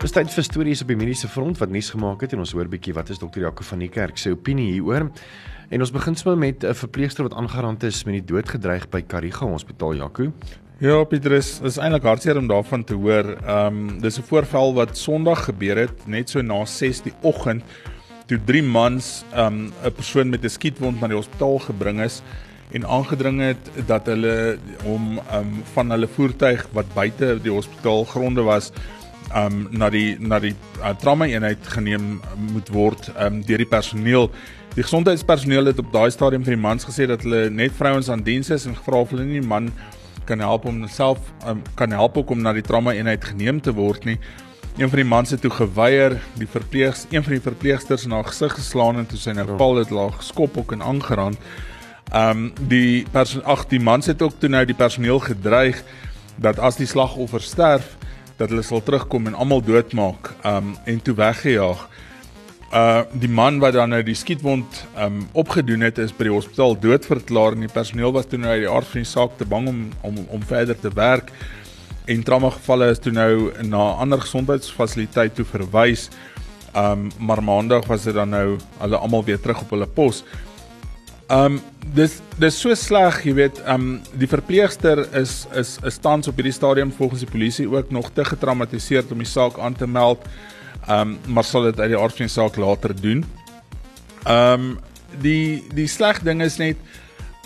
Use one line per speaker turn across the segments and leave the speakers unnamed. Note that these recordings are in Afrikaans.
Dis tyd vir stories op die mediese front wat nuus gemaak het en ons hoor bietjie wat is dokter Jaco van die Kerk se opinie hieroor. En ons begin sommer met 'n verpleegster wat aangerand is met die dood gedreig by Kariga Hospitaal Jaco.
Ja, Pieter, is is eintlik hartseer om daarvan te hoor. Ehm um, dis 'n voorval wat Sondag gebeur het, net so na 6:00 die oggend, toe drie mans ehm um, 'n persoon met 'n skietwond na die hospitaal gebring is en aangedring het dat hulle hom ehm um, van hulle voertuig wat buite die hospitaal gronde was um na die na die uh, trauma eenheid geneem moet word um deur die personeel. Die gesondheidspersoneel het op daai stadium vir die mans gesê dat hulle net vrouens aan diens is en gevra of hulle nie man kan help om self um, kan help om na die trauma eenheid geneem te word nie. Een van die mans het toe geweier, die verpleegs een van die verpleegsters na gesig geslaan en toe sy nou val het laag geskop ook en aangeraan. Um die persoon ag die mans het ook toe nou die personeel gedreig dat as die slagoffer sterf dat hulle sal terugkom en almal doodmaak um en toe weggejaag. Uh die man wat dan nou die skietwond um opgedoen het is by die hospitaal doodverklaar en die personeel was toe nou uit die aard van die saak te bang om om om verder te werk en trauma gevalle is toe nou na ander gesondheidsfasiliteit toe verwys. Um maar maandag was dit dan nou hulle almal weer terug op hulle pos. Um dis dis so sleg, jy weet, um die verpleegster is is is tans op hierdie stadium volgens die polisie ook nog te getraumatiseer om die saak aan te meld. Um maar sal dit uit die aard van die saak later doen. Um die die sleg ding is net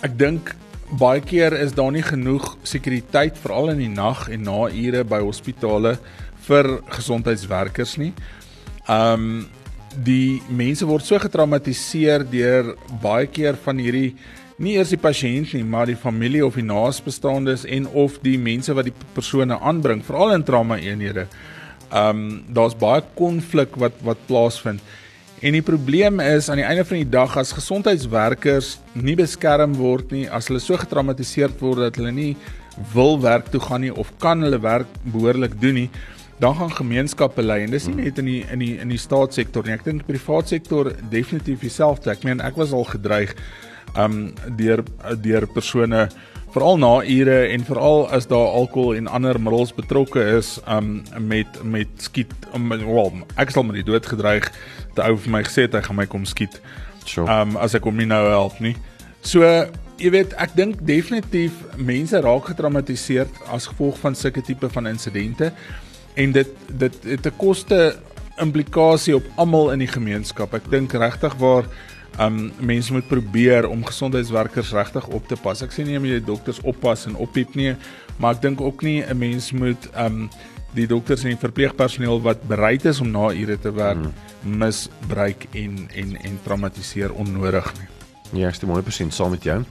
ek dink baie keer is daar nie genoeg sekuriteit veral in die nag en na ure by hospitale vir gesondheidswerkers nie. Um die mense word so getraumatiseer deur baie keer van hierdie nie eers die pasiënt nie, maar die familie of die naasbestaandes en of die mense wat die persone aanbring, veral in trauma eenhede. Um daar's baie konflik wat wat plaasvind. En die probleem is aan die einde van die dag as gesondheidswerkers nie beskerm word nie, as hulle so getraumatiseer word dat hulle nie wil werk toe gaan nie of kan hulle werk behoorlik doen nie, dan gaan gemeenskappe lei en dis nie net in die in die in die staatssektor nie. Ek dink die private sektor definitief dieselfde. Ek meen ek was al gedreig um deur deur persone veral na ure en veral as daar alkohol en ander middels betrokke is um met met skiet um, well, ek sal met die dood gedreig. Die ou vir my gesê het hy gaan my kom skiet.
Sure.
Um as ek hom nie nou help nie. So jy weet ek dink definitief mense raak getraumatiseer as gevolg van sulke tipe van insidente en dit dit het 'n koste implikasie op almal in die gemeenskap. Ek dink regtig waar um mense moet probeer om gesondheidswerkers regtig op te pas. Ek sê nie om jy dokters oppas en oppiep nie, maar ek dink ook nie 'n mens moet um die dokters en die verpleegpersoneel wat bereid is om na ure te werk hmm. misbruik en en en traumatiseer onnodig nie.
Ja, ek stem 100% saam met jou.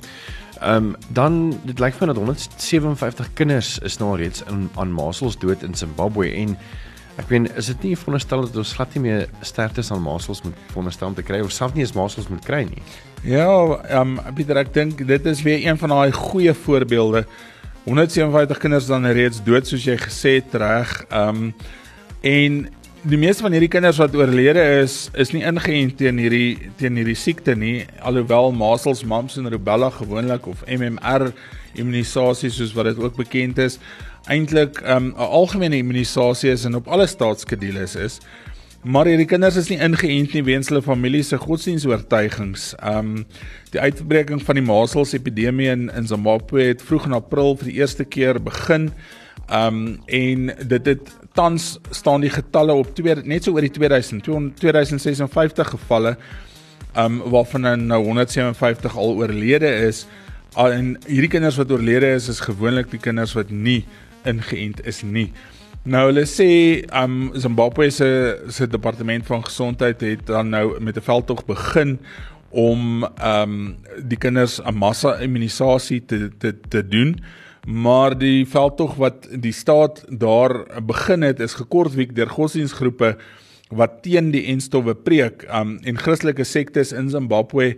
Ehm um, dan dit lyk vir my dat 157 kinders is nou reeds in aan masels dood in Zimbabwe en ek weet is dit nie veronderstel dat ons glad nie meer sterftes aan masels moet veronderstel om te kry of self nie eens masels moet kry nie.
Ja, ehm um, Pieter ek dink dit is weer een van daai goeie voorbeelde. 157 kinders dan reeds dood soos jy gesê het reg. Ehm um, en die meeste van hierdie kinders wat oorlede is, is nie ingeënt teen hierdie teen hierdie siekte nie, alhoewel measles, mumps en rubella gewoonlik of MMR immunisasie soos wat dit ook bekend is, eintlik 'n um, algemene immunisasie is en op alle staatskedules is. Maar hierdie kinders is nie ingeënt nie weens hulle familie se godsdienstoortuigings. Um die uitbreking van die measles epidemie in, in Zimbabwe het vroeg in April vir die eerste keer begin. Um en dit het tans staan die getalle op twee net so oor die 2000 2056 gevalle um waarvan nou 157 al oorlede is. En hierdie kinders wat oorlede is is gewoonlik die kinders wat nie ingeënt is nie. Nou hulle sê um Zimbabwe se se departement van gesondheid het dan nou met 'n veldtog begin om um die kinders 'n massa immunisasie te te te doen maar die veldtog wat die staat daar begin het is gekortwiek deur godsdienstgroepe wat teen die enstowwe preek um, en Christelike sektes in Zimbabwe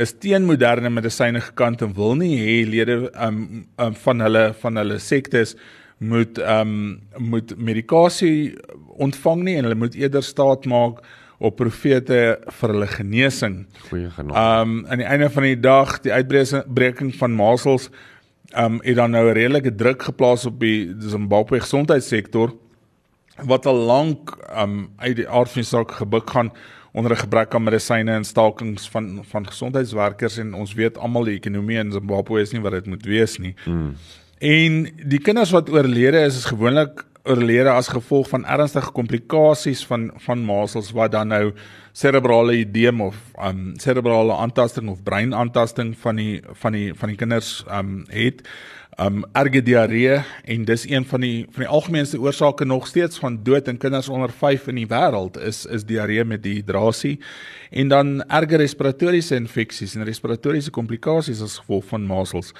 is teen moderne medisyne gekant en wil nie hê lede um, um van hulle van hulle sektes moet um moet medikasie ontvang nie en hulle moet eerder staat maak op profete vir hulle genesing.
Goeie genade.
Um aan die einde van die dag, die uitbreking van masels um het dan nou 'n redelike druk geplaas op die Zimbabwe gesondheidssektor wat al lank um uit die aard van die saak gebuk gaan onder 'n gebrek aan medisyne en stakings van van gesondheidswerkers en ons weet almal die ekonomie in Zimbabwe is nie wat dit moet wees nie. Mm. En die kinders wat oorlede is is gewoonlik oorlede as gevolg van ernstige komplikasies van van masels wat dan nou serebrale edeem of um serebrale aantasting of breinaantasting van die van die van die kinders um het um erge diarree en dis een van die van die algemeenste oorsake nog steeds van dood in kinders onder 5 in die wêreld is is diarree met dehydrasie en dan erge respiratoriese infeksies en respiratoriese komplikasies as gevolg van masels.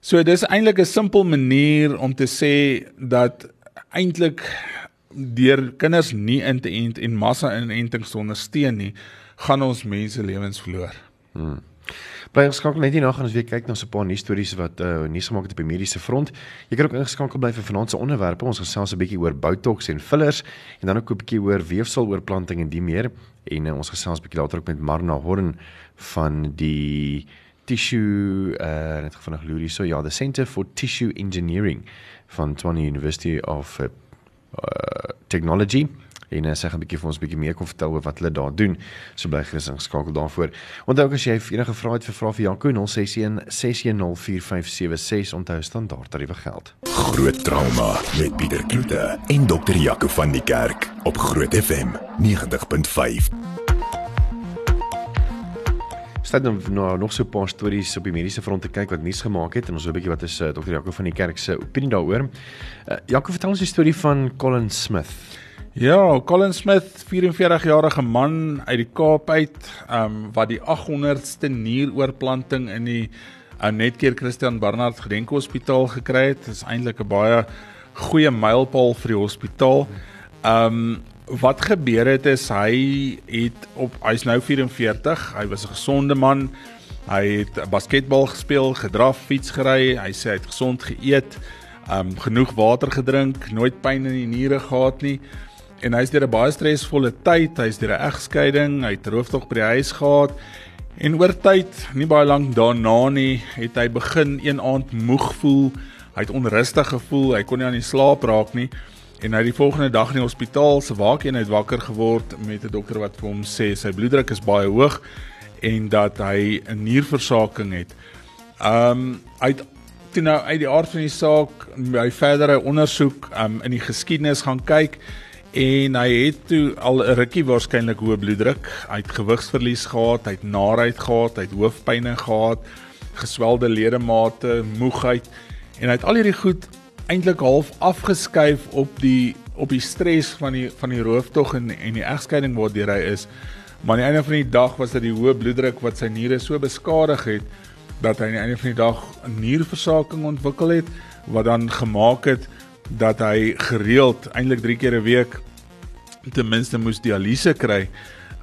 So dis eintlik 'n simpel manier om te sê dat eintlik deur kinders nie in te ent en massa inentings te ondersteun nie, gaan ons mense lewens verloor.
Hmm. Bly geskakel net hier na gaan ons weer kyk na so 'n paar nuus stories wat uh nuus gemaak het op die mediese front. Jy kan ook ingeskakel bly vir vanaand se onderwerpe. Ons gesels 'n bietjie oor botox en fillers en dan ook 'n bietjie oor weefseloorplanting en die meer. En uh, ons gesels 'n bietjie later ook met Marna Horn van die tissue uh net vanaand glorie so ja, the Center for Tissue Engineering van Tshwane University of uh, Technology en uh, sy gaan 'n bietjie vir ons bietjie meer kon vertel oor wat hulle daar doen. So bly gerus geskakel daarvoor. Onthou as jy enige vrae het vir vra vir Jaco 061 6104576 onthou standaard tariewe geld.
Groot trauma met Pieter Kloete en dokter Jaco van die Kerk op Groot FM 90.5.
Stad nou, nou nog so 'n paar stories op die mediese front te kyk wat nuus gemaak het en ons wil 'n bietjie wat is uh, dokter Jaco van die kerk se opinie daaroor. Uh, Jaco vertel ons die storie van Colin Smith.
Ja, Colin Smith, 44-jarige man uit die Kaap uit, ehm um, wat die 800ste nieroorplanting in die uh, Netcare Christian Barnard Gedenkhospitaal gekry het. Is eintlik 'n baie goeie mylpaal vir die hospitaal. Ehm um, wat gebeur het is hy het op hy's nou 44, hy was 'n gesonde man. Hy het basketbal gespeel, gedraf, fiets gery, hy sê hy het gesond geëet, um genoeg water gedrink, nooit pyn in die niere gehad nie. En hy's deur 'n baie stresvolle tyd, hy's deur 'n egskeiding, hy het rooftog by die huis gehad. En oor tyd, nie baie lank daarna nie, het hy begin een aand moeg voel. Hy het onrustig gevoel, hy kon nie aan die slaap raak nie en hy die volgende dag in die hospitaal se waakeenheid wakker geword met 'n dokter wat vir hom sê sy bloeddruk is baie hoog en dat hy 'n nierversaking het. Um hy het toe nou uit die aard van die saak hy verdere ondersoek um in die geskiedenis gaan kyk en hy het toe al 'n rukkie waarskynlik hoë bloeddruk, hy het gewigsverlies gehad, hy het naarheid gehad, hy het hoofpynne gehad, geswelde ledemate, moegheid en hy het al hierdie goed eintlik half afgeskuif op die op die stres van die van die rooftog en en die egskeiding waardeur hy is. Maar aan die einde van die dag was dit die hoë bloeddruk wat sy niere so beskadig het dat hy aan die einde van die dag nierversaking ontwikkel het wat dan gemaak het dat hy gereeld eintlik 3 keer 'n week ten minste moes dialyse kry.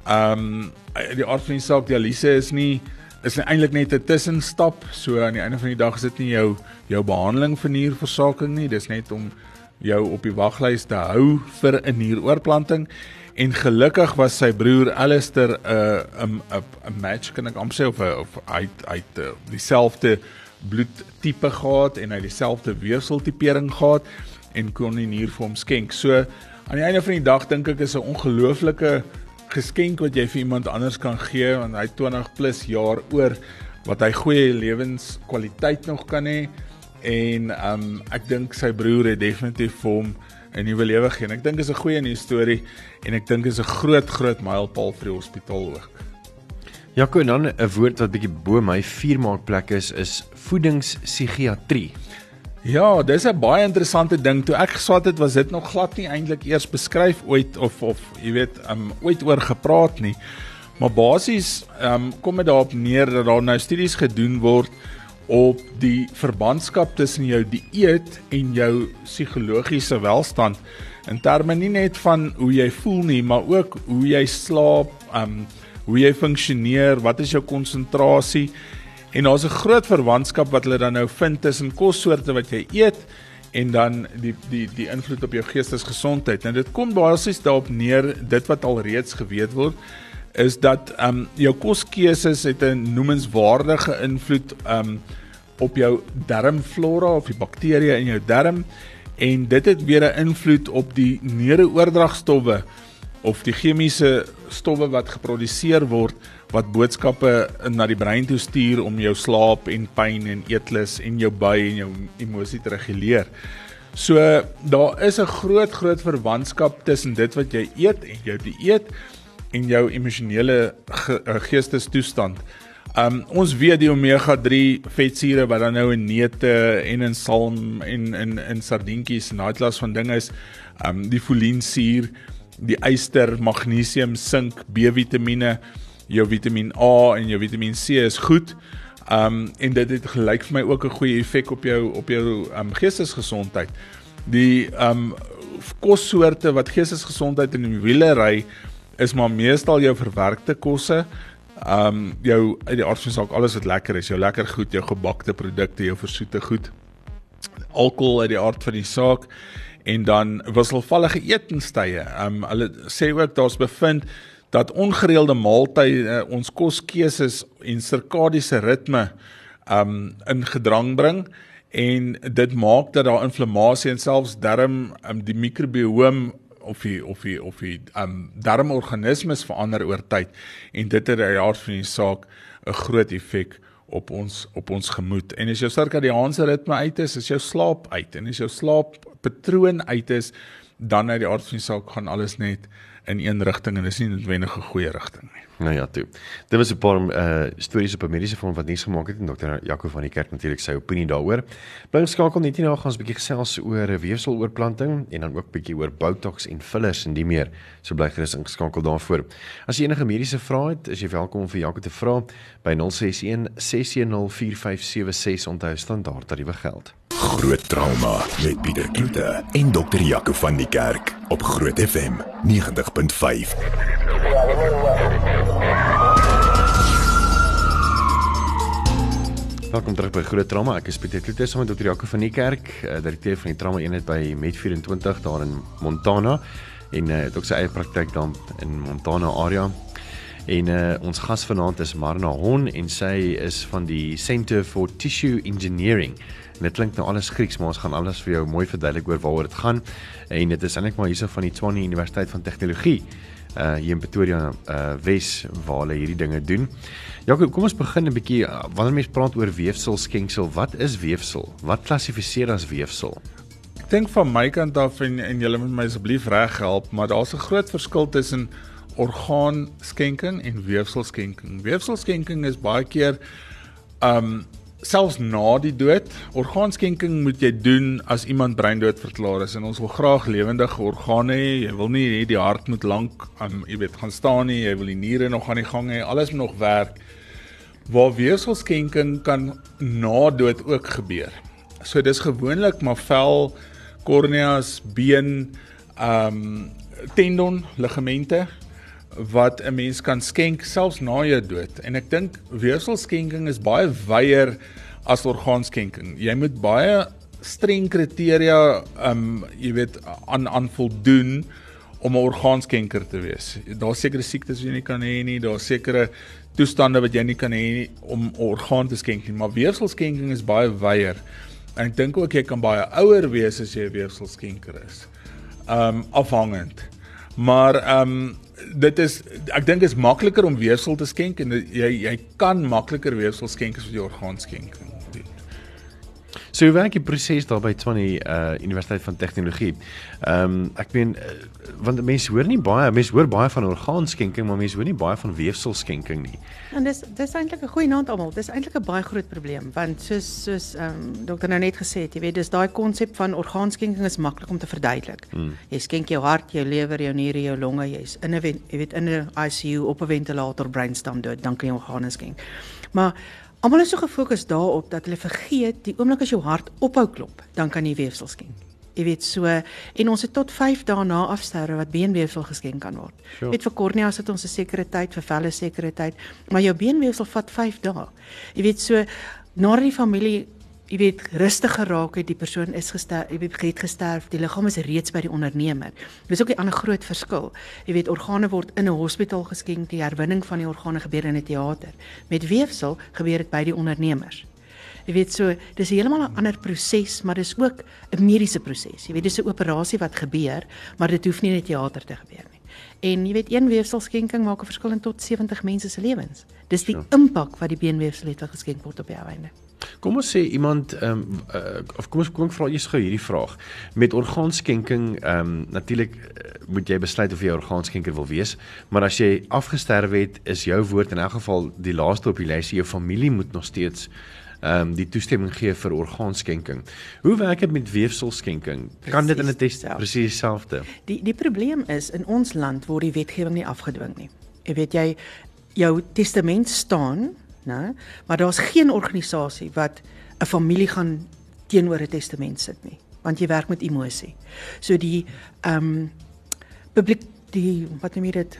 Um die aard van die saak dialyse is nie is eintlik net 'n tussenstap. So aan die einde van die dag is dit nie jou jou behandeling vir nierversaking nie, dis net om jou op die waglys te hou vir 'n nieroorplanting. En gelukkig was sy broer Alistair 'n 'n 'n match kan ek amper sê of of hy hy het dieselfde bloedtipe gehad en hy dieselfde weefseltipering gehad en kon die nier vir hom skenk. So aan die einde van die dag dink ek is 'n ongelooflike geskenk wat jy vir iemand anders kan gee want hy 20 plus jaar oor wat hy goeie lewenskwaliteit nog kan hê en um ek dink sy broer het definitief vir hom 'n nuwe lewe gegee. Ek dink is 'n goeie nuus storie en ek dink is 'n groot groot mylpaal vir die hospitaal ook.
Ja, kon dan 'n woord wat bietjie bo my vuurmaakplek is is voedingspsigiatrie.
Ja, dis 'n baie interessante ding. Toe ek geswat het, was dit nog glad nie eintlik eers beskryf ooit of of jy weet, um ooit oor gepraat nie. Maar basies um kom dit daarop neer dat daar nou studies gedoen word op die verbandskap tussen jou dieet en jou psigologiese welstand in terme nie net van hoe jy voel nie, maar ook hoe jy slaap, um hoe jy funksioneer, wat is jou konsentrasie? En daar's 'n groot verwantskap wat hulle dan nou vind tussen kossoorte wat jy eet en dan die die die invloed op jou geestesgesondheid. Nou dit kom basies daarop neer dit wat al reeds geweet word is dat ehm um, jou koskeuses het 'n noemenswaardige invloed ehm um, op jou darmflora of die bakterieë in jou darm en dit het weer 'n invloed op die neuroordragstowwe of die chemiese stowwe wat geproduseer word wat boodskappe na die brein toe stuur om jou slaap en pyn en eetlus en jou by en jou emosie te reguleer. So daar is 'n groot groot verwantskap tussen dit wat jy eet en jou dieet en jou emosionele ge eh, geestestoestand. Um ons weet die omega 3 vetsure wat dan nou in neute en in salm en in in sardientjies en daai klas van dinge is, um die folinsuur, die yster, magnesium, sink, B-vitamiene, jou Vitamiin A en jou Vitamiin C is goed. Um en dit het gelyk vir my ook 'n goeie effek op jou op jou um geestesgesondheid. Die um kossoorte wat geestesgesondheid in die wiele ry is maar meestal jou verwerkte kosse. Um jou uit die aard van saak alles wat lekker is, jou lekker goed, jou gebakte produkte, jou versoete goed. Alkohol uit die aard van die saak en dan wisselvallige etenstye. Um hulle sê ook daar's bevind dat ongereelde maaltye ons koskeuses en sirkadiese ritme um in gedrang bring en dit maak dat daar inflammasie en selfs darm um, die mikrobiome of die of die of die um darmorganismes verander oor tyd en dit het uit jaar van die saak 'n groot effek op ons op ons gemoed. En as jou sirkadiaanse ritme uit is, is jou slaap uit en as jou slaappatroon uit is, dan uit die aard van die saak gaan alles net in een rigting en dis nie noodwendig 'n goeie rigting nie.
Nou ja, toe. Dit was 'n paar uh stories op 'n mediese front wat nuus gemaak het en dokter Jaco van die kerk natuurlik sy opinie daaroor. Bly skakel net hier nou gaan ons 'n bietjie gesels oor weefseloorplanting en dan ook bietjie oor botox en fillers en die meer. So bly gerus ingeskakel daarvoor. As jy enige mediese vrae het, is jy welkom om vir Jaco te vra by 061 610 4576 onthou standaard tariewe geld.
Groot trauma met Pieter Kloete en dokter Jaco van die kerk op Groot FM 90.5.
Welkom terug by Groot Trauma. Ek is Pieter Kloete saam met Dr. Jaco van die Kerk, uh, direkteur van die trauma eenheid by Med24 daar in Montana en uh, het ook sy eie praktyk dan in Montana area. En uh, ons gas vanaand is Marna Hon en sy is van die Center for Tissue Engineering. En dit klink nou alles Grieks, maar ons gaan alles vir jou mooi verduidelik oor waaroor dit gaan. En dit is eintlik maar hierso van die Tshwane Universiteit van Tegnologie uh hier in Pretoria uh Wes waar hulle hierdie dinge doen. Ja, kom ons begin 'n bietjie uh, wanneer mense praat oor weefsel skenksel, wat is weefsel? Wat klassifiseer as weefsel?
Ek dink van my kant af en en julle moet my asseblief reg help, maar daar's 'n groot verskil tussen orgaanskenking en weefselskenking. Weefselskenking is baie keer um selfs na die dood. Orgaanskenking moet jy doen as iemand breindood verklaar is en ons wil graag lewendige organe hê. Jy wil nie hê die hart moet lank aan um, jy weet gaan staan nie. Jy wil die niere nog aan die gang hê. Alles moet nog werk. Waar weefselskenking kan na dood ook gebeur. So dis gewoonlik maar vel, korneas, been, ehm um, tendon, ligamente wat 'n mens kan skenk selfs na jou dood. En ek dink weefselskenking is baie wyeer as orgaanskenking. Jy moet baie streng kriteria um jy weet aan aan voldoen om 'n orgaanskenker te wees. Daar's sekere siektes wat jy nie kan hê nie, daar's sekere toestande wat jy nie kan hê om 'n orgaan te skenk nie, maar weefselskenking is baie wyeer. En ek dink ook jy kan baie ouer wees as jy 'n weefselskenker is. Um afhangend. Maar um dit is ek dink is makliker om weefsel te skenk en jy jy kan makliker weefsel skenk as wat jy orgaan skenk.
So hoe werk die proses daar by Tshwane uh Universiteit van Tegnologie? Ehm um, ek meen uh, want mense hoor nie baie, mense hoor baie van orgaanskenking, maar mense hoor nie baie van weefselskenking nie.
En dis dis eintlik 'n goeie naam almal. Dis eintlik 'n baie groot probleem want soos soos ehm um, dokter nou net gesê het, jy weet, dis daai konsep van orgaanskenking is maklik om te verduidelik. Hmm. Jy skenk jou hart, jou lewer, jou niere, jou longe, jy's in 'n jy weet in 'n ICU op 'n ventilator brainstem dood, dan kan jy organe skenk. Maar Almal is so gefokus daarop dat hulle vergeet die oomblik as jou hart ophou klop, dan kan jy weefsel skenk. Jy weet so en ons het tot 5 dae na afsterwe wat beenweefsel geskenk kan word.
Sure.
weet vir korneas het ons 'n sekere tyd, vir velle sekere tyd, maar jou beenweefsel vat 5 dae. Jy weet so nadat die familie jy weet rustig geraak het, die persoon is gesterf, jy weet het gesterf, die liggaam is reeds by die ondernemer. Dis ook 'n ander groot verskil. Jy weet organe word in 'n hospitaal geskenk, die herwinning van die organe gebeur in 'n teater. Met weefsel gebeur dit by die ondernemers. Jy weet so, dis heeltemal 'n ander proses, maar dis ook 'n mediese proses. Jy weet dis 'n operasie wat gebeur, maar dit hoef nie in 'n teater te gebeur nie. En jy weet een weefselskenking maak 'n verskil in tot 70 mense se lewens. Dis die impak wat die beenweefsel het wat geskenk word op die einde.
Kom ons sê iemand ehm um, uh, of kom ons kom ek vra eers gou hierdie vraag. Met orgaanskenking ehm um, natuurlik uh, moet jy besluit of jy 'n orgaanskenker wil wees, maar as jy afgesterwe het, is jou woord in elk geval die laaste op die lysie. Jou familie moet nog steeds ehm um, die toestemming gee vir orgaanskenking. Hoe werk dit met weefselskenking? Kan dit in 'n test
dieselfde.
presies dieselfde?
Die die probleem is in ons land word die wetgewing nie afgedwing nie. Jy weet jy jou testament staan, né? Maar daar's geen organisasie wat 'n familie gaan teenoor 'n testament sit nie, want jy werk met emosie. So die ehm um, publiek die wat noem jy dit?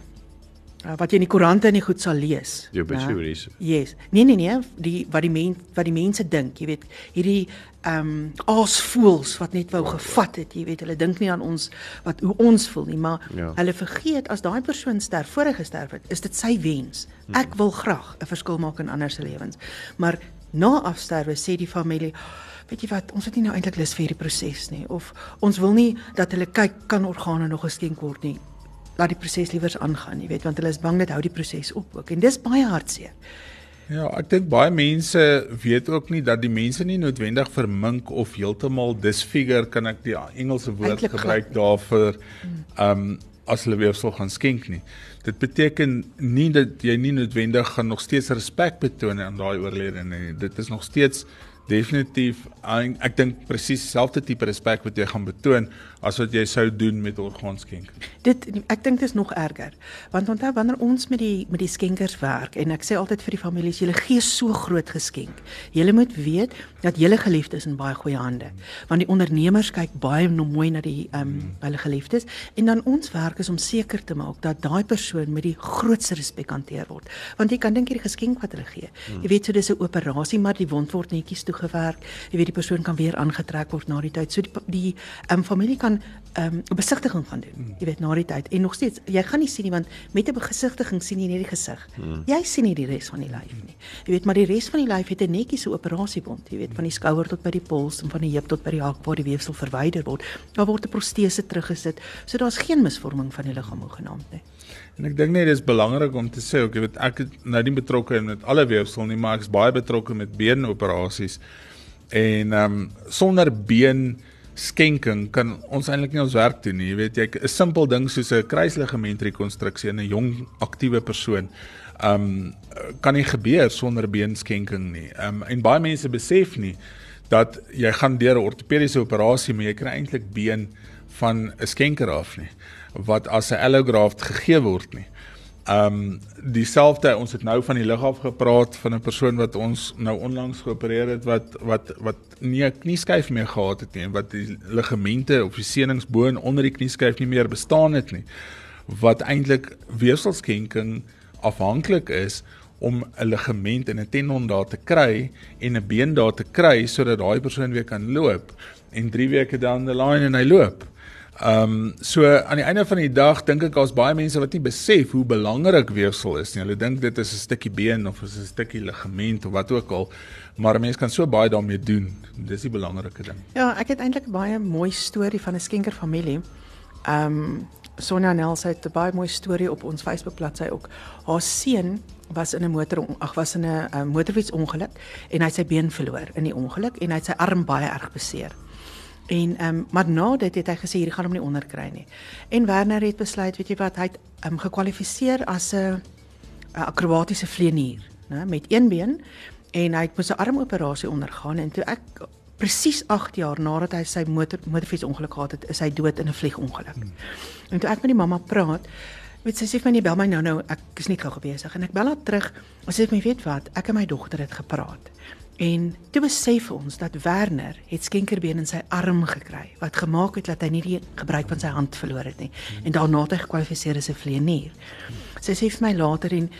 Uh, wat jy in die koerante en die goed sal lees. Né?
obituaries.
Yes. Nee nee nee, die wat die men wat die mense dink, jy weet, hierdie ehm um, aasvoels wat net wou gevat het, jy weet, hulle dink nie aan ons wat hoe ons voel nie, maar
Ja.
hulle vergeet as daai persoon sterf, hy gesterf het, is dit sy wens. Ek wil graag 'n verskil maak in ander se lewens. Maar na afsterwe sê die familie Weet jy wat, ons het nie nou eintlik lus vir hierdie proses nie of ons wil nie dat hulle kyk kan organe nog geskenk word nie. Laat die proses liewers aangaan, jy weet, want hulle is bang dit hou die proses op ook en dis baie hartseer.
Ja, ek dink baie mense weet ook nie dat die mense nie noodwendig vermink of heeltemal disfigure kan ek die Engelse woord
Eintlik
gebruik
glad
daarvoor um as hulle weefsel gaan skenk nie. Dit beteken nie dat jy nie noodwendig gaan nog steeds respek betoon aan daai oorledene nie. Dit is nog steeds definitief ek dink presies dieselfde tipe respek wat jy gaan betoon as wat jy sou doen met orgaanskenking.
Dit ek dink dit is nog erger. Want onthou wanneer ons met die met die skenkers werk en ek sê altyd vir die families, julle gee so groot geskenk. Julle moet weet dat julle geliefdes in baie goeie hande. Want die ondernemers kyk baie mooi na die ehm um, hulle geliefdes en dan ons werk is om seker te maak dat daai persoon met die grootste respek hanteer word. Want jy kan dink hierdie geskenk wat hulle gee. Jy weet so dis 'n operasie maar die wond word netjies toegewerk. Jy weet die persoon kan weer aangetrek word na die tyd. So die die ehm um, familie kan ehm um, 'n besigtiging gaan doen. Jy weet na die tyd en nog steeds jy gaan nie sien nie want met 'n besigtiging sien jy net die gesig. Jy sien nie die res van die lyf nie. Jy weet maar die res van die lyf het 'n netjiese operasiebond. Jy weet van die skouer tot by die pols en van die heup tot by die hak waar die weefsel verwyder word. Daar word 'n protese teruggesit. So daar's geen misvorming van die liggaam hoegenaamd nie.
En ek dink net dis belangrik om te sê ook, jy weet ek is nou nie betrokke met alle weefsel nie, maar ek's baie betrokke met beenoperasies. En ehm um, sonder been skenking kan ons eintlik nie ons werk doen nie. Jy weet jy 'n simpel ding soos 'n kruisligamentrekonstruksie in 'n jong aktiewe persoon ehm um, kan nie gebeur sonder beenskenking nie. Ehm um, en baie mense besef nie dat jy gaan deur 'n ortopediese operasie, maar jy kry eintlik been van 'n skenker af nie wat as 'n allograft gegee word nie. Ehm um, dieselfde ons het nou van die lig af gepraat van 'n persoon wat ons nou onlangs geopereer het wat wat wat nie 'n knieskyf meer gehad het nie en wat die ligamente of die senings bo en onder die knieskyf nie meer bestaan het nie wat eintlik weefselskenking afhanklik is om 'n ligament en 'n tendon daar te kry en 'n been daar te kry sodat daai persoon weer kan loop en 3 weke down the line en hy loop. Ehm um, so aan die einde van die dag dink ek daar's baie mense wat nie besef hoe belangrik weefsel is nie. Hulle dink dit is 'n stukkie been of is 'n stukkie ligament of wat ook al, maar 'n mens kan so baie daarmee doen. Dis die belangrike ding.
Ja, ek het eintlik 'n baie mooi storie van 'n skenker familie. Ehm um, Sonja Nels het 'n baie mooi storie op ons Facebook bladsy ook. Haar seun was in 'n motor ag was in 'n uh, motorfietsongeluk en hy het sy been verloor in die ongeluk en hy het sy arm baie erg beseer. En ehm um, maar na dit het hy gesê hierdie gaan hom nie onderkry nie. En Werner het besluit, weet jy wat, hy het ehm um, gekwalifiseer as 'n akrobatiese vlieënier, né, met een been en hy het moes 'n armoperasie ondergaan en toe ek presies 8 jaar nadat hy sy motor motorfietsongeluk gehad het, is hy dood in 'n vliegongeluk. Hmm. En toe ek met die mamma praat, weet sy sê vir my nee, bel my nou nou, ek is nie gou besig en ek bel haar terug. Sy sê my weet wat, ek en my dogter het gepraat. En toe besef ons dat Werner het skenkerbeen in sy arm gekry wat gemaak het dat hy nie die gebruik van sy hand verloor het nie en daarna het hy gekwalifiseer as 'n vlieënier. Sy sê vir my later en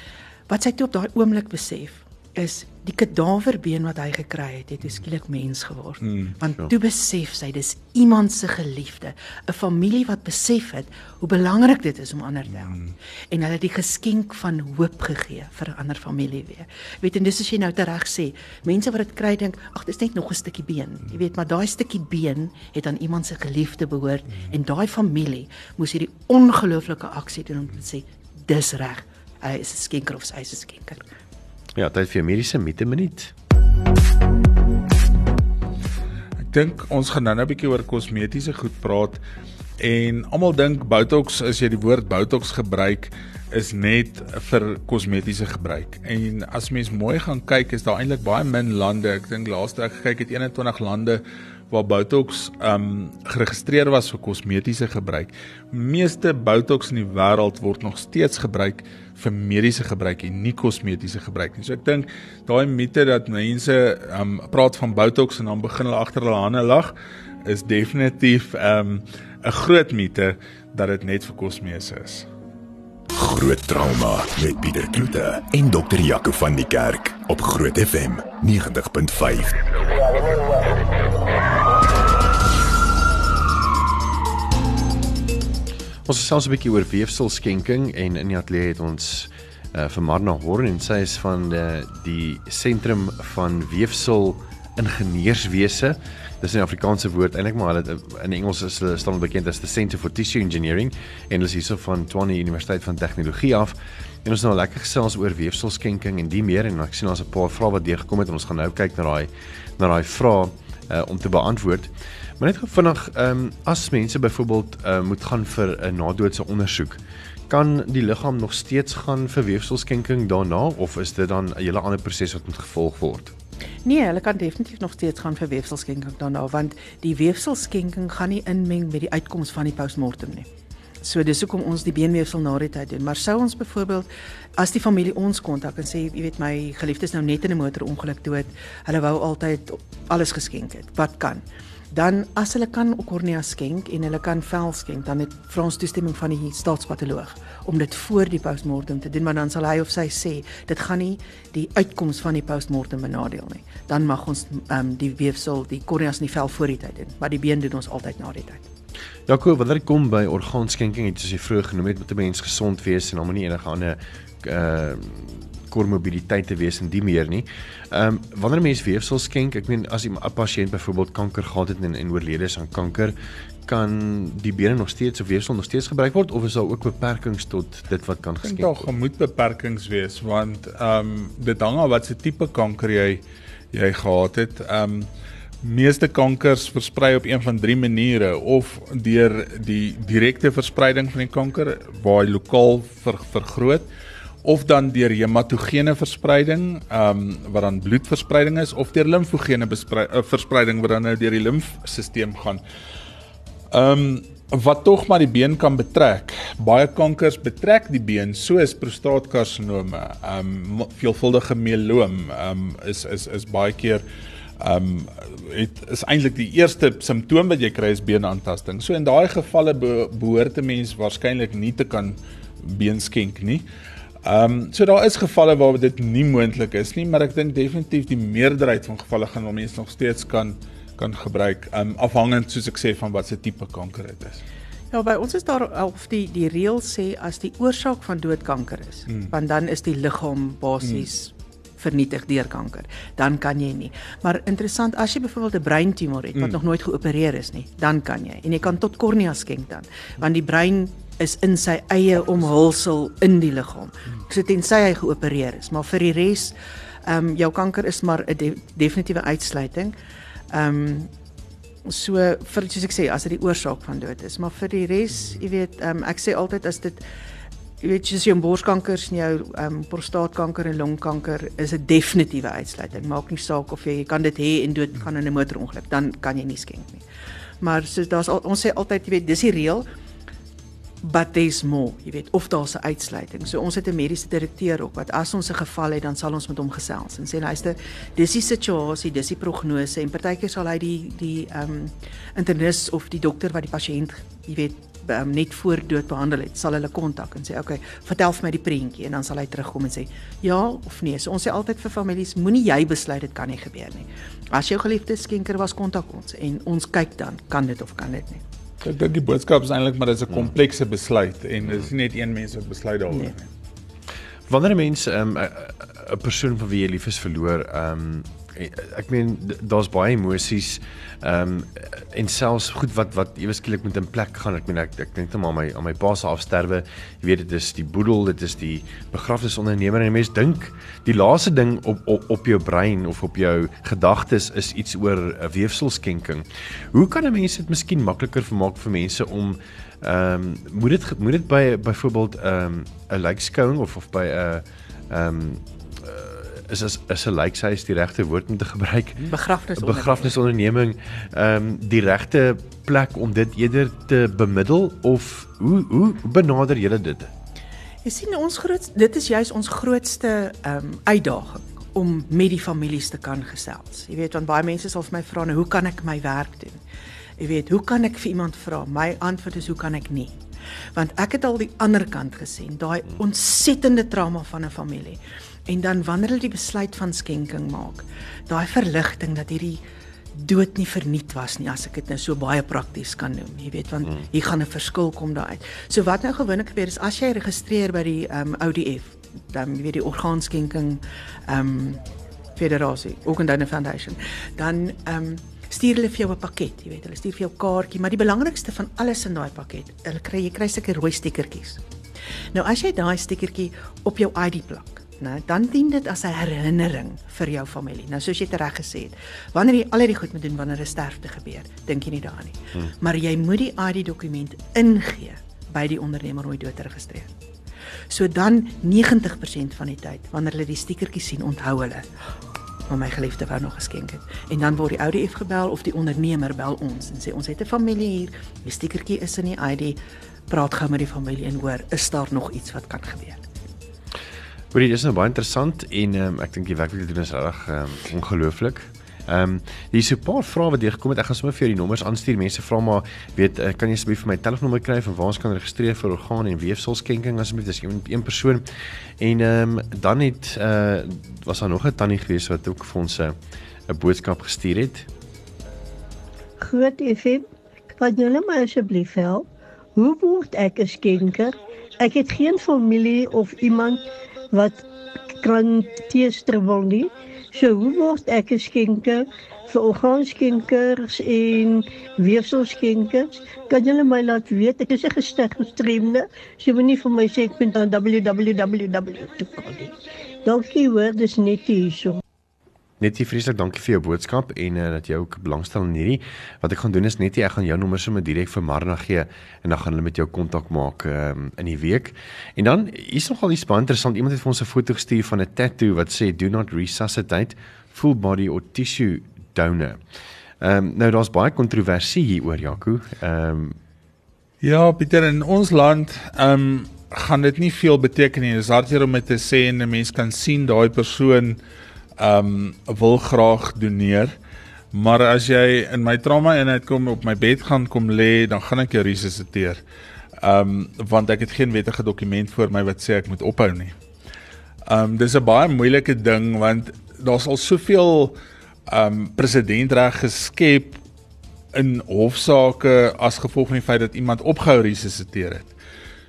wat sy toe op daai oomblik besef is die kadaverbeen wat hy gekry het, het skielik mens geword. Mm, Want toe besef sy dis iemand se geliefde, 'n familie wat besef het hoe belangrik dit is om ander te help. Mm. En hulle het die geskenk van hoop gegee vir 'n ander familie weer. Weet en dis as jy nou tereg sê, mense wat dit kry dink, ag dis net nog 'n stukkie been. Jy weet, maar daai stukkie been het aan iemand se geliefde behoort mm. en daai familie moes hierdie ongelooflike aksie doen om te sê dis reg. Hy is 'n skenker of sy is 'n skenker.
Ja, tyd vir mediese mite minuut.
Ek dink ons gaan nou 'n bietjie oor kosmetiese goed praat en almal dink Botox as jy die woord Botox gebruik is net vir kosmetiese gebruik. En as mens mooi gaan kyk, is daar eintlik baie min lande. Ek dink laaste ek gekyk het 21 lande waar Botox um geregistreer was vir kosmetiese gebruik. Meeste Botox in die wêreld word nog steeds gebruik vir mediese gebruik en nie kosmetiese gebruik nie. So ek dink daai mite dat mense um praat van Botox en dan begin hulle agter hulle hande lag is definitief um 'n groot mite dat dit net vir kosmese is.
Groot trauma met Pieter Kloete en dokter Jaco van die Kerk op Groot FM 90.5.
Ons het selfs 'n bietjie oor weefselskenking en in die ateljee het ons uh, vir Marna Horn en sy is van die die sentrum van weefsel ingenieurswese. Dis 'n Afrikaanse woord eintlik maar hulle in Engels is hulle staan bekend as the Centre for Tissue Engineering en hulle is hierso van Tshwane Universiteit van Tegnologie af. En ons nou lekker gesels oor weefselskenking en die meer en ek sien ons 'n paar vrae wat deurgekom het en ons gaan nou kyk na daai na daai vrae uh, om te beantwoord. Maar net vinnig, ehm um, as mense byvoorbeeld uh, moet gaan vir 'n nadoodse ondersoek, kan die liggaam nog steeds gaan vir weefselskenking daarna of is dit dan 'n hele ander proses wat moet gevolg word?
Nee, hulle kan definitief nog steeds gaan vir weefselskenking daarna want die weefselskenking gaan nie inmeng met die uitkoms van die postmortem nie. So dis hoekom ons die beenweefsel na die tyd doen. Maar sou ons byvoorbeeld as die familie ons kontak en sê jy weet my geliefde is nou net in 'n motorongeluk dood, hulle wou altyd alles geskenk het. Wat kan? Dan as hulle kan kornea skenk en hulle kan vel skenk dan het Frans toestemming van die staatspatoloog om dit voor die postmortem te doen maar dan sal hy of sy sê dit gaan nie die uitkoms van die postmortem benadeel nie. Dan mag ons um, die weefsel die korneas in die vel voor die tyd doen maar die been doen ons altyd na die tyd.
Jaco wanneer dit kom by orgaanskenking het jy vroeër genoem het moet 'n mens gesond wees en hom nie enige ander uh komorbiditeit te wees en die meer nie. Ehm um, wanneer 'n mens weefsel skenk, ek meen as 'n pasiënt byvoorbeeld kanker gehad het en, en oorlede is aan kanker, kan die bene nog steeds of weefsel nog steeds gebruik word of is daar ook beperkings tot dit wat kan geskenk word?
Daar moet beperkings wees want ehm um, dit hang af wat se tipe kanker jy jy gehad het. Ehm um, meeste kankers versprei op een van drie maniere of deur die direkte verspreiding van die kanker waar hy lokaal ver, vergroot of dan deur hematogene verspreiding, ehm um, wat dan bloedverspreiding is of deur limfogene uh, verspreiding wat dan nou deur die limfstelsel gaan. Ehm um, wat tog maar die been kan betrek. Baie kankers betrek die been soos prostaatkarsinome, ehm um, veelvuldige meloom, ehm um, is is is baie keer ehm um, dit is eintlik die eerste simptoom wat jy kry is beenaantasting. So in daai gevalle behoort 'n mens waarskynlik nie te kan beenskenk nie. Ehm um, so daar is gevalle waar dit nie moontlik is nie, maar ek dink definitief die meerderheid van gevalle gaan om mense nog steeds kan kan gebruik, ehm um, afhangend soos ek sê van wat se tipe kanker dit is.
Ja, by ons is daar of die die reël sê as die oorsaak van dood kanker is, hmm. want dan is die liggaam basies hmm. vernietig deur kanker. Dan kan jy nie. Maar interessant, as jy byvoorbeeld 'n breintumor het wat mm. nog nooit geopereer is nie, dan kan jy. En jy kan tot kornea skenk dan, want die brein is in sy eie omhulsel in die liggaam. So tensy hy geopereer is, maar vir die res ehm um, jou kanker is maar 'n de definitiewe uitsluiting. Ehm um, so vir soos ek sê as dit die oorsaak van dood is, maar vir die res, jy weet, ehm um, ek sê altyd as dit jy weet jy sien borskanker en jou ehm um, prostaatkanker en longkanker is 'n definitiewe uitsluiting. Maak nie saak of jy, jy kan dit hê en dood gaan in 'n motorongeluk, dan kan jy nie skenk nie. Maar so daar's ons sê altyd jy weet dis die reël but there's more, jy weet, of daar's 'n uitsluiting. So ons het 'n mediese direkteur ook wat as ons 'n geval het, dan sal ons met hom gesels en sê luister, dis die situasie, dis die prognose en partykeer sal hy die die ehm um, internis of die dokter wat die pasiënt, jy weet, um, net voor dood behandel het, sal hulle kontak en sê, "Oké, okay, vertel vir my die prentjie." En dan sal hy terugkom en sê, "Ja of nee." So ons sê altyd vir families, moenie jy besluit dit kan nie gebeur nie. As jou geliefde skenker was, kontak ons en ons kyk dan, kan dit of kan dit nie.
Ek dink die boodskap is eintlik maar dit is 'n komplekse besluit en dit is nie net een mens wat besluit daaroor nee. nie.
Wanneer 'n mens 'n um, 'n persoon van wie jy lief is verloor, ehm um, ek meen daar's baie emosies ehm um, en selfs goed wat wat ewe skielik met 'n plek gaan. Ek meen ek ek dink net maar my aan my pa se afsterwe. Jy weet dit is die boedel dit is die begrafnisondernemer en mense dink die laaste ding op op op jou brein of op jou gedagtes is iets oor 'n weefselskenking. Hoe kan 'n mens dit miskien makliker vermaak vir mense om ehm um, moet dit moet dit by byvoorbeeld ehm um, 'n lijkskouing of of by 'n ehm um, is is is 'n lijkhuis die regte woord om te gebruik.
Begrafnis
begrafnisonderneming ehm um, die regte plek om dit eerder te bemiddel of hoe hoe benader julle dit?
Jy sien ons groot dit is juis ons grootste ehm um, uitdaging om met die families te kan gesels. Jy weet want baie mense sal vir my vra nou hoe kan ek my werk doen? Jy weet, hoe kan ek vir iemand vra? My antwoord is hoe kan ek nie? Want ek het al die ander kant gesien, daai ontsettende trauma van 'n familie. En dan wanneer hulle die besluit van skenking maak, daai verligting dat hierdie dood nie verniet was nie as ek dit nou so baie prakties kan noem. Jy weet want hmm. hier gaan 'n verskil kom daaruit. So wat nou gewoonlik gebeur is as jy registreer by die ehm um, ODF, dan weet die orgaanskenking ehm um, federasie, Organ Donor Foundation, dan ehm um, stuur hulle vir jou 'n pakket, jy weet, hulle stuur vir jou kaartjie, maar die belangrikste van alles in daai pakket, hulle kry jy kry sulke rooi stickertjies. Nou as jy daai stickertjie op jou ID plak, né, dan dien dit as 'n herinnering vir jou familie. Nou soos jy dit reg gesê het, wanneer jy al hierdie goed moet doen wanneer 'n sterfte gebeur, dink jy nie daaraan nie. Hmm. Maar jy moet die ID dokument ingee by die ondernemer om dood te registreer. So dan 90% van die tyd wanneer hulle die stickertjie sien, onthou hulle maar my geliefde wou nog geskenk het. En dan word die ODF gebel of die ondernemer bel ons en sê ons het 'n familie hier, die stickertjie is in die ID. Praat gou met die familie en hoor, is daar nog iets wat kan gebeur?
Hoorie, dis nou baie interessant en um, ek dink die werk wat jy doen is reg um, ongelooflik. Ehm um, hier's 'n paar vrae wat deur gekom het. Ek gaan sommer vir jou die nommers aanstuur. Mense vra maar, weet, uh, kan jy asseblief vir my telefoonnommer kry van waar ons kan registreer vir orgaan en weefselskenking asseblief? Dis een een persoon. En ehm um, dan het uh was daar nog 'n tannie gewees wat ook vir ons 'n boodskap gestuur het.
Groot FM, kan net maar asseblief help? Hoe word ek 'n skenker? Ek het geen familie of iemand wat kan teesterwel nie. So hoe word ek 'n skenker vir orgaanskenkers en weefselskenkers? Kan julle my laat weet? Ek is 'n gestremde. So moenie vir my sê ek moet aan www toe kom nie. Dankie hoor, dis net hier so.
Netie vreeslik dankie vir jou boodskap en uh, dat jy ook belangstel in hierdie. Wat ek gaan doen is net ek gaan jou nommer sommer direk vir Marna gee en dan gaan hulle met jou kontak maak um, in die week. En dan is nogal iets interessant. Iemand het vir ons 'n foto gestuur van 'n tattoo wat sê do not resuscitate full body or tissue donor. Ehm um, nou daar's baie kontroversie hieroor Jaco. Ehm um,
Ja, Pieter in ons land ehm um, gaan dit nie veel beteken nie. Dit is hartseer om te sê en 'n mens kan sien daai persoon um wil graag doneer. Maar as jy in my trauma eenheid kom op my bed gaan kom lê, dan gaan ek jou resusciteer. Um want ek het geen wettige dokument voor my wat sê ek moet ophou nie. Um dis 'n baie moeilike ding want daar's al soveel um presidentreg geskep in hofsaake as gevolg van die feit dat iemand opgehou resusciteer het.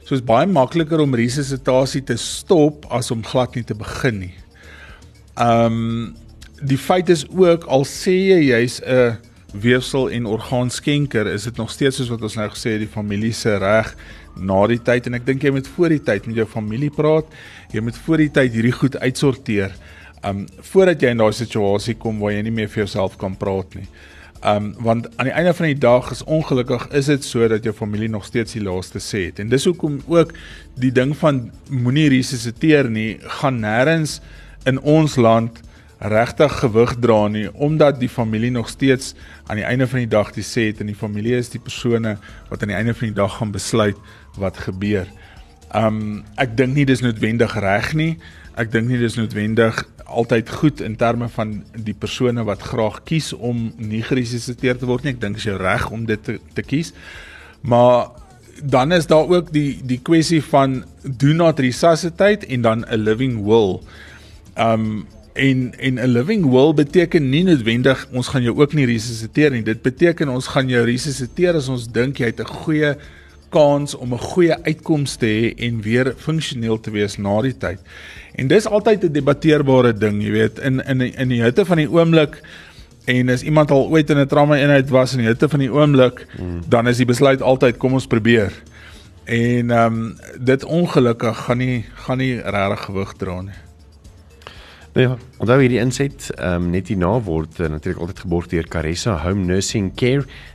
So is baie makliker om resuscitasie te stop as om glad nie te begin nie. Ehm um, die feit is ook al sê jy jy's 'n weefsel en orgaanskenker, is dit nog steeds soos wat ons nou gesê het die familie se reg na die tyd en ek dink jy moet voor die tyd met jou familie praat. Jy moet voor die tyd hierdie goed uitsorteer. Um voordat jy in daai situasie kom waar jy nie meer vir jouself kan praat nie. Um want aan die einde van die dag is ongelukkig is dit so dat jou familie nog steeds die laaste sê het. En dis hoekom ook die ding van moenie resusciteer nie gaan nêrens in ons land regtig gewig dra nie omdat die familie nog steeds aan die einde van die dag die sê het en die familie is die persone wat aan die einde van die dag gaan besluit wat gebeur. Um ek dink nie dis noodwendig reg nie. Ek dink nie dis noodwendig altyd goed in terme van die persone wat graag kies om nie geresusciteer te word nie. Ek dink is jou reg om dit te, te kies. Maar dan is daar ook die die kwessie van do not resuscitate en dan a living will. Um en en a living will beteken nie noodwendig ons gaan jou ook nie resusciteer nie. Dit beteken ons gaan jou resusciteer as ons dink jy het 'n goeie kans om 'n goeie uitkoms te hê en weer funksioneel te wees na die tyd. En dis altyd 'n debatteerbare ding, jy weet, in in in die hitte van die oomblik en as iemand al ooit in 'n trauma eenheid was in die hitte van die oomblik, hmm. dan is die besluit altyd kom ons probeer. En ehm um, dit ongelukkig gaan nie gaan nie regtig gewig dra nie.
Nou ja, onthou hierdie inset, ehm um, net hierna word uh, natuurlik altyd geborg deur Caressa Home Nursing Care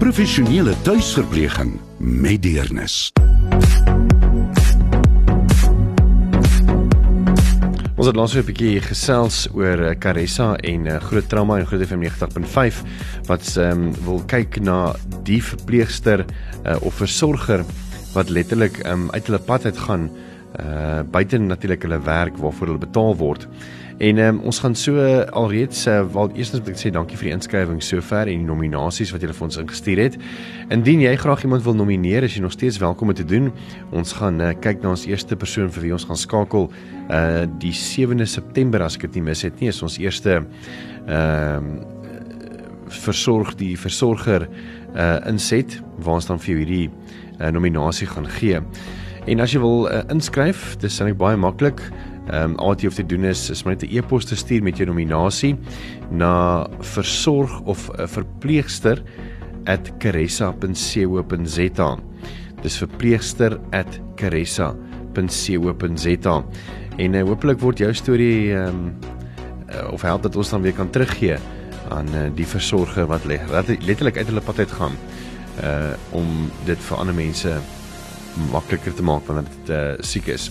Professionele tuis tuisverpleging met deernis.
Ons het laasweek 'n bietjie gesels oor eh, Caressa en uh, groot trauma en groot FM 90.5 wat um, wil kyk na die verpleegster uh, of versorger wat letterlik um, uit hulle pad uit gaan uh buite natuurlik hulle werk waarvoor hulle betaal word. En um, ons gaan so alreeds uh, wel eerstens moet ek sê dankie vir die inskrywing sover en die nominasies wat julle vir ons ingestuur het. Indien jy graag iemand wil nomineer, is jy nog steeds welkom om te doen. Ons gaan uh, kyk na ons eerste persoon vir wie ons gaan skakel uh die 7de September as ek dit nie mis het nie, is ons eerste ehm uh, versorg die versorger uh inset waar ons dan vir hierdie uh, nominasie gaan gee. En as jy wil uh, inskryf, dis net baie maklik. Ehm um, al wat jy hoef te doen is is net 'n e-pos te stuur met jou nominasie na versorg of 'n verpleegster @caressa.co.za. Dis verpleegster@caressa.co.za. En uh, hopelik word jou storie ehm um, uh, of help dat ons dan weer kan teruggee aan uh, die versorger wat letterlik uit hulle pad uit gaan uh om dit vir ander mense makliker te maak wanneer dit uh, siek is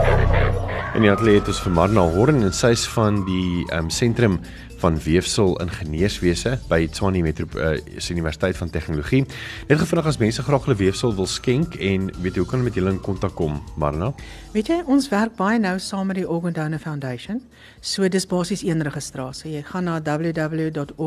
En die atleet is vir Marna Horn en sy's van die ehm um, sentrum van weefsel ingenieurswese by Tshwane Metro uh, Universiteit van Tegnologie. Net gevra as mense graag hulle weefsel wil skenk en weet jy hoe kan hulle met julle in kontak kom, Marna?
Weet jy, ons werk baie nou saam met die Organ Donor Foundation. So dis basies een registrasie. Jy gaan na www.odf.org.za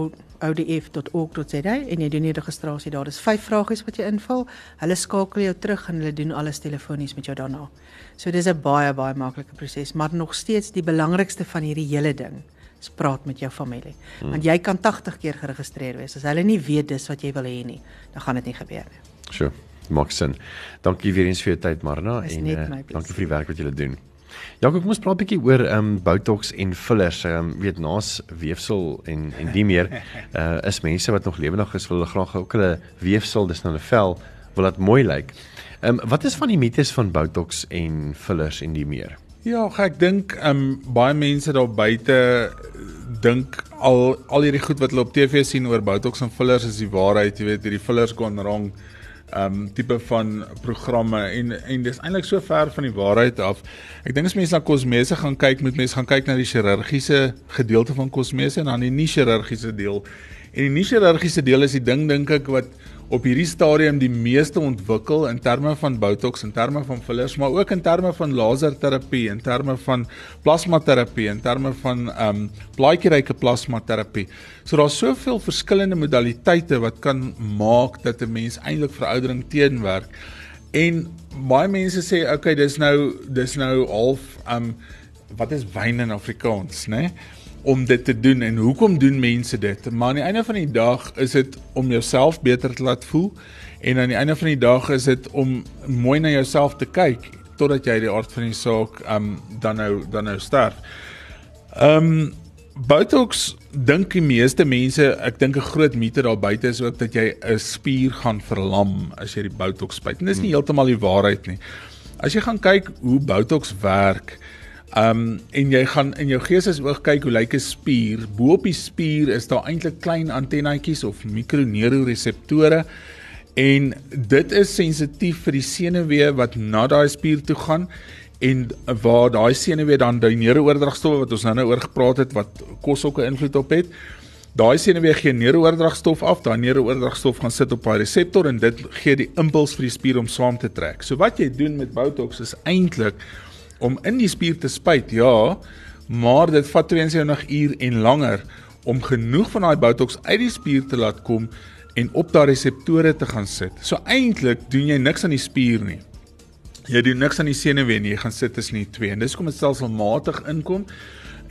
en jy doen die registrasie. Daar is vyf vragies wat jy invul. Hulle skakel jou terug en hulle doen alles telefonies met jou daarna. So dis 'n baie baie maklike proses, maar nog steeds die belangrikste van hierdie hele ding is praat met jou familie. Hmm. Want jy kan 80 keer geregistreer wees. As hulle nie weet dis wat jy wil hê nie, dan gaan dit nie gebeur nie.
Sure. Maak sin. Dankie weer eens vir jou tyd Marna en uh, dankie vir die werk wat jy doen. Ja, kom ons praat 'n bietjie oor ehm um, botox en fillers. Ehm um, weet naas weefsel en en die meer uh is mense wat nog lewendig is wil hulle graag ook hulle weefsel dis nou 'n vel wil dit mooi lyk. Ehm um, wat is van die mites van botox en fillers en die meer?
Ja, ek dink ehm um, baie mense daar buite dink al al hierdie goed wat hulle op TV sien oor botox en fillers is die waarheid, jy weet, hierdie fillers gaan rong ehm um, tipe van programme en en dis eintlik so ver van die waarheid af. Ek dink as mense na kosmese gaan kyk, moet mense gaan kyk na die chirurgiese gedeelte van kosmese en dan die nie chirurgiese deel. En die nie chirurgiese deel is die ding dink ek wat op hierdie stadium die meeste ontwikkel in terme van botox, in terme van fillers, maar ook in terme van laserterapie, in terme van plasmaterapie, in terme van ehm um, blaadjieryke plasmaterapie. So daar's soveel verskillende modaliteite wat kan maak dat 'n mens eintlik veroudering teenwerk. En baie mense sê okay, dis nou dis nou half ehm um, wat is wyn in Afrikaans, né? Nee? Om dit te doen en hoekom doen mense dit? Maar aan die einde van die dag is dit om jouself beter te laat voel en aan die einde van die dag is dit om mooi na jouself te kyk totdat jy die aard van die saak um dan nou dan nou sterf. Um Botox dink die meeste mense, ek dink 'n groot mite daar buite is ook dat jy 'n spier gaan verlam as jy die Botox spuit. En dis nie heeltemal die waarheid nie. As jy gaan kyk hoe Botox werk, Um en jy gaan in jou geestesoog kyk hoe lyk 'n spier. Bo op die spier is daar eintlik klein antennetjies of mikroneuroseptore en dit is sensitief vir die senuwee wat na daai spier toe gaan en waar daai senuwee dan die neurooordragstowwe wat ons nou-nou oor gepraat het wat kos ook 'n invloed op het. Daai senuwee gee neurooordragstof af, daai neurooordragstof gaan sit op daai reseptor en dit gee die impuls vir die spier om saam te trek. So wat jy doen met Botox is eintlik om in die spier te spuit, ja, maar dit vat 72 uur en langer om genoeg van daai botox uit die spier te laat kom en op daai reseptore te gaan sit. So eintlik doen jy niks aan die spier nie. Jy doen niks aan die senuwee nie, jy gaan sit tussen die twee. En dis kom dit stelselmatig inkom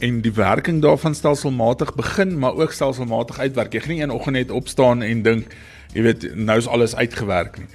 en die werking daarvan stelselmatig begin, maar ook stelselmatig uitwerk. Jy gaan nie een oggend net opstaan en dink, jy weet, nou is alles uitgewerk nie.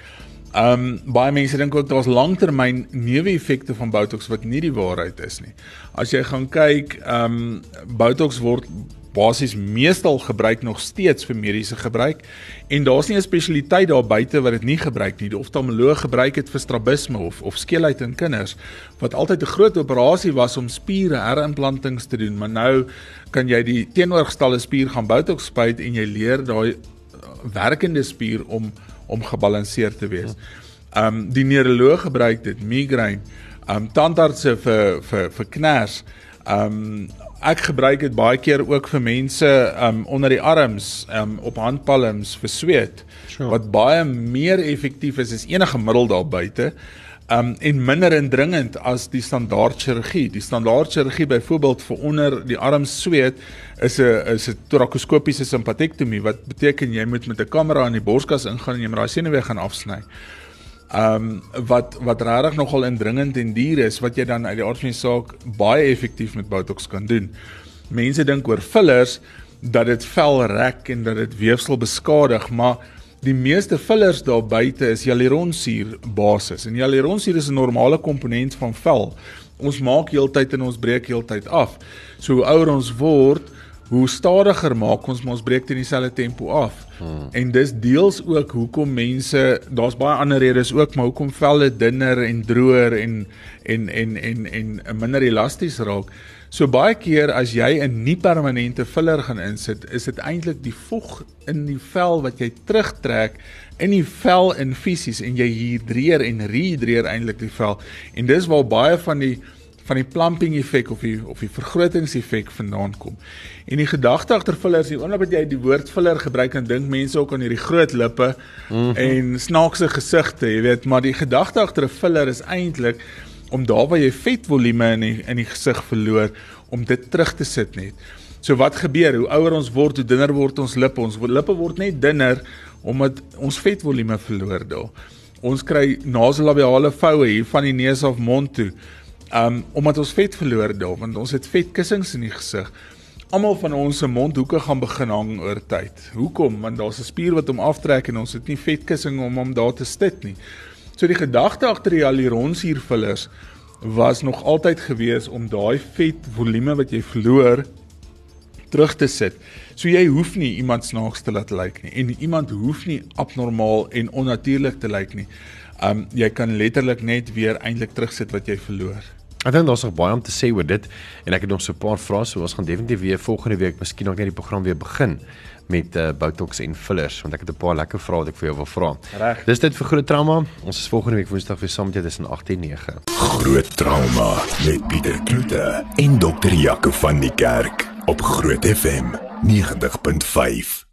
Ehm um, baie mense dink ook daar's langtermyn neeweffekte van botox wat nie die waarheid is nie. As jy gaan kyk, ehm um, botox word basies meestal gebruik nog steeds vir mediese gebruik en daar's nie 'n spesialiteit daar buite wat dit nie gebruik nie. Die oftalmoloog gebruik dit vir strabisme of of skeelheid in kinders wat altyd 'n groot operasie was om spiere herimplantings te doen, maar nou kan jy die teenoorgestelde spier gaan botox spuit en jy leer daai werkende spier om om gebalanseerd te wees. Um die neuroloog gebruik dit migraine, um tandartse vir vir vir kners. Um ek gebruik dit baie keer ook vir mense um onder die arms, um op handpalms vir sweet sure. wat baie meer effektief is as enige middel daar buite um en minder indringend as die standaard chirurgie. Die standaard chirurgie byvoorbeeld vir onder die arm sweet is 'n is 'n torakoskopiese simpatektomie wat beteken jy moet met 'n kamera in die borskas ingaan en jy moet daai senuwee gaan afsny. Um wat wat regtig nogal indringend en duur is wat jy dan uit die aard van die saak baie effektief met botox kan doen. Mense dink oor fillers dat dit vel rek en dat dit weefsel beskadig, maar Die meeste fillers daar buite is hyaluronsuur basis en hyaluronsuur is 'n normale komponent van vel. Ons maak heeltyd en ons breek heeltyd af. So hoe ouer ons word, hoe stadiger maak ons ons breek teen dieselfde tempo af. Hmm. En dis deels ook hoekom mense, daar's baie ander redes ook, maar hoekom velle dunner en droër en en en en en, en minder elasties raak. So baie keer as jy 'n nie permanente filler gaan insit, is dit eintlik die vog in die vel wat jy terugtrek in die vel in fisies en jy hidreer en rehidreer eintlik die vel. En dis waar baie van die van die plumping effek of die of die vergrotingseffek vandaan kom. En die gedagte agter fillers, die oomblik wat jy die woord filler gebruik, dan dink mense ook aan hierdie groot lippe mm -hmm. en snaakse gesigte, jy weet, maar die gedagte agter 'n filler is eintlik om daar waar jy vetvolume in die, in die gesig verloor om dit terug te sit net. So wat gebeur? Hoe ouer ons word, hoe dunner word ons lippe. Ons lippe word net dunner omdat ons vetvolume verloor daar. Ons kry nasolabiale voue hier van die neus af mond toe. Um omdat ons vet verloor daar, want ons het vetkussings in die gesig. Almal van ons se mondhoeke gaan begin hang oor tyd. Hoekom? Want daar's 'n spier wat hom aftrek en ons het nie vetkussing om hom daar te sit nie. So die gedagte agter die hyaluronsuurfillers was nog altyd gewees om daai vet volume wat jy verloor terug te sit. So jy hoef nie iemand snaaks te laat lyk nie en iemand hoef nie abnormaal en onnatuurlik te lyk nie. Um jy kan letterlik net weer eintlik terugsit wat jy verloor.
Ek dink daar's nog baie om te sê oor dit en ek het nog so 'n paar vrae so ons gaan definitief weer volgende week miskien ook net die program weer begin met uh, botox en fillers want ek het 'n paar lekker vrae wat ek vir jou wil vra.
Reg.
Dis dit vir groot trauma. Ons is volgende week Woensdag weer saam met jou tussen 8 en 9.
Groot trauma met Pieter Kloete en dokter Jaco van die Kerk op Groot FM 90.5.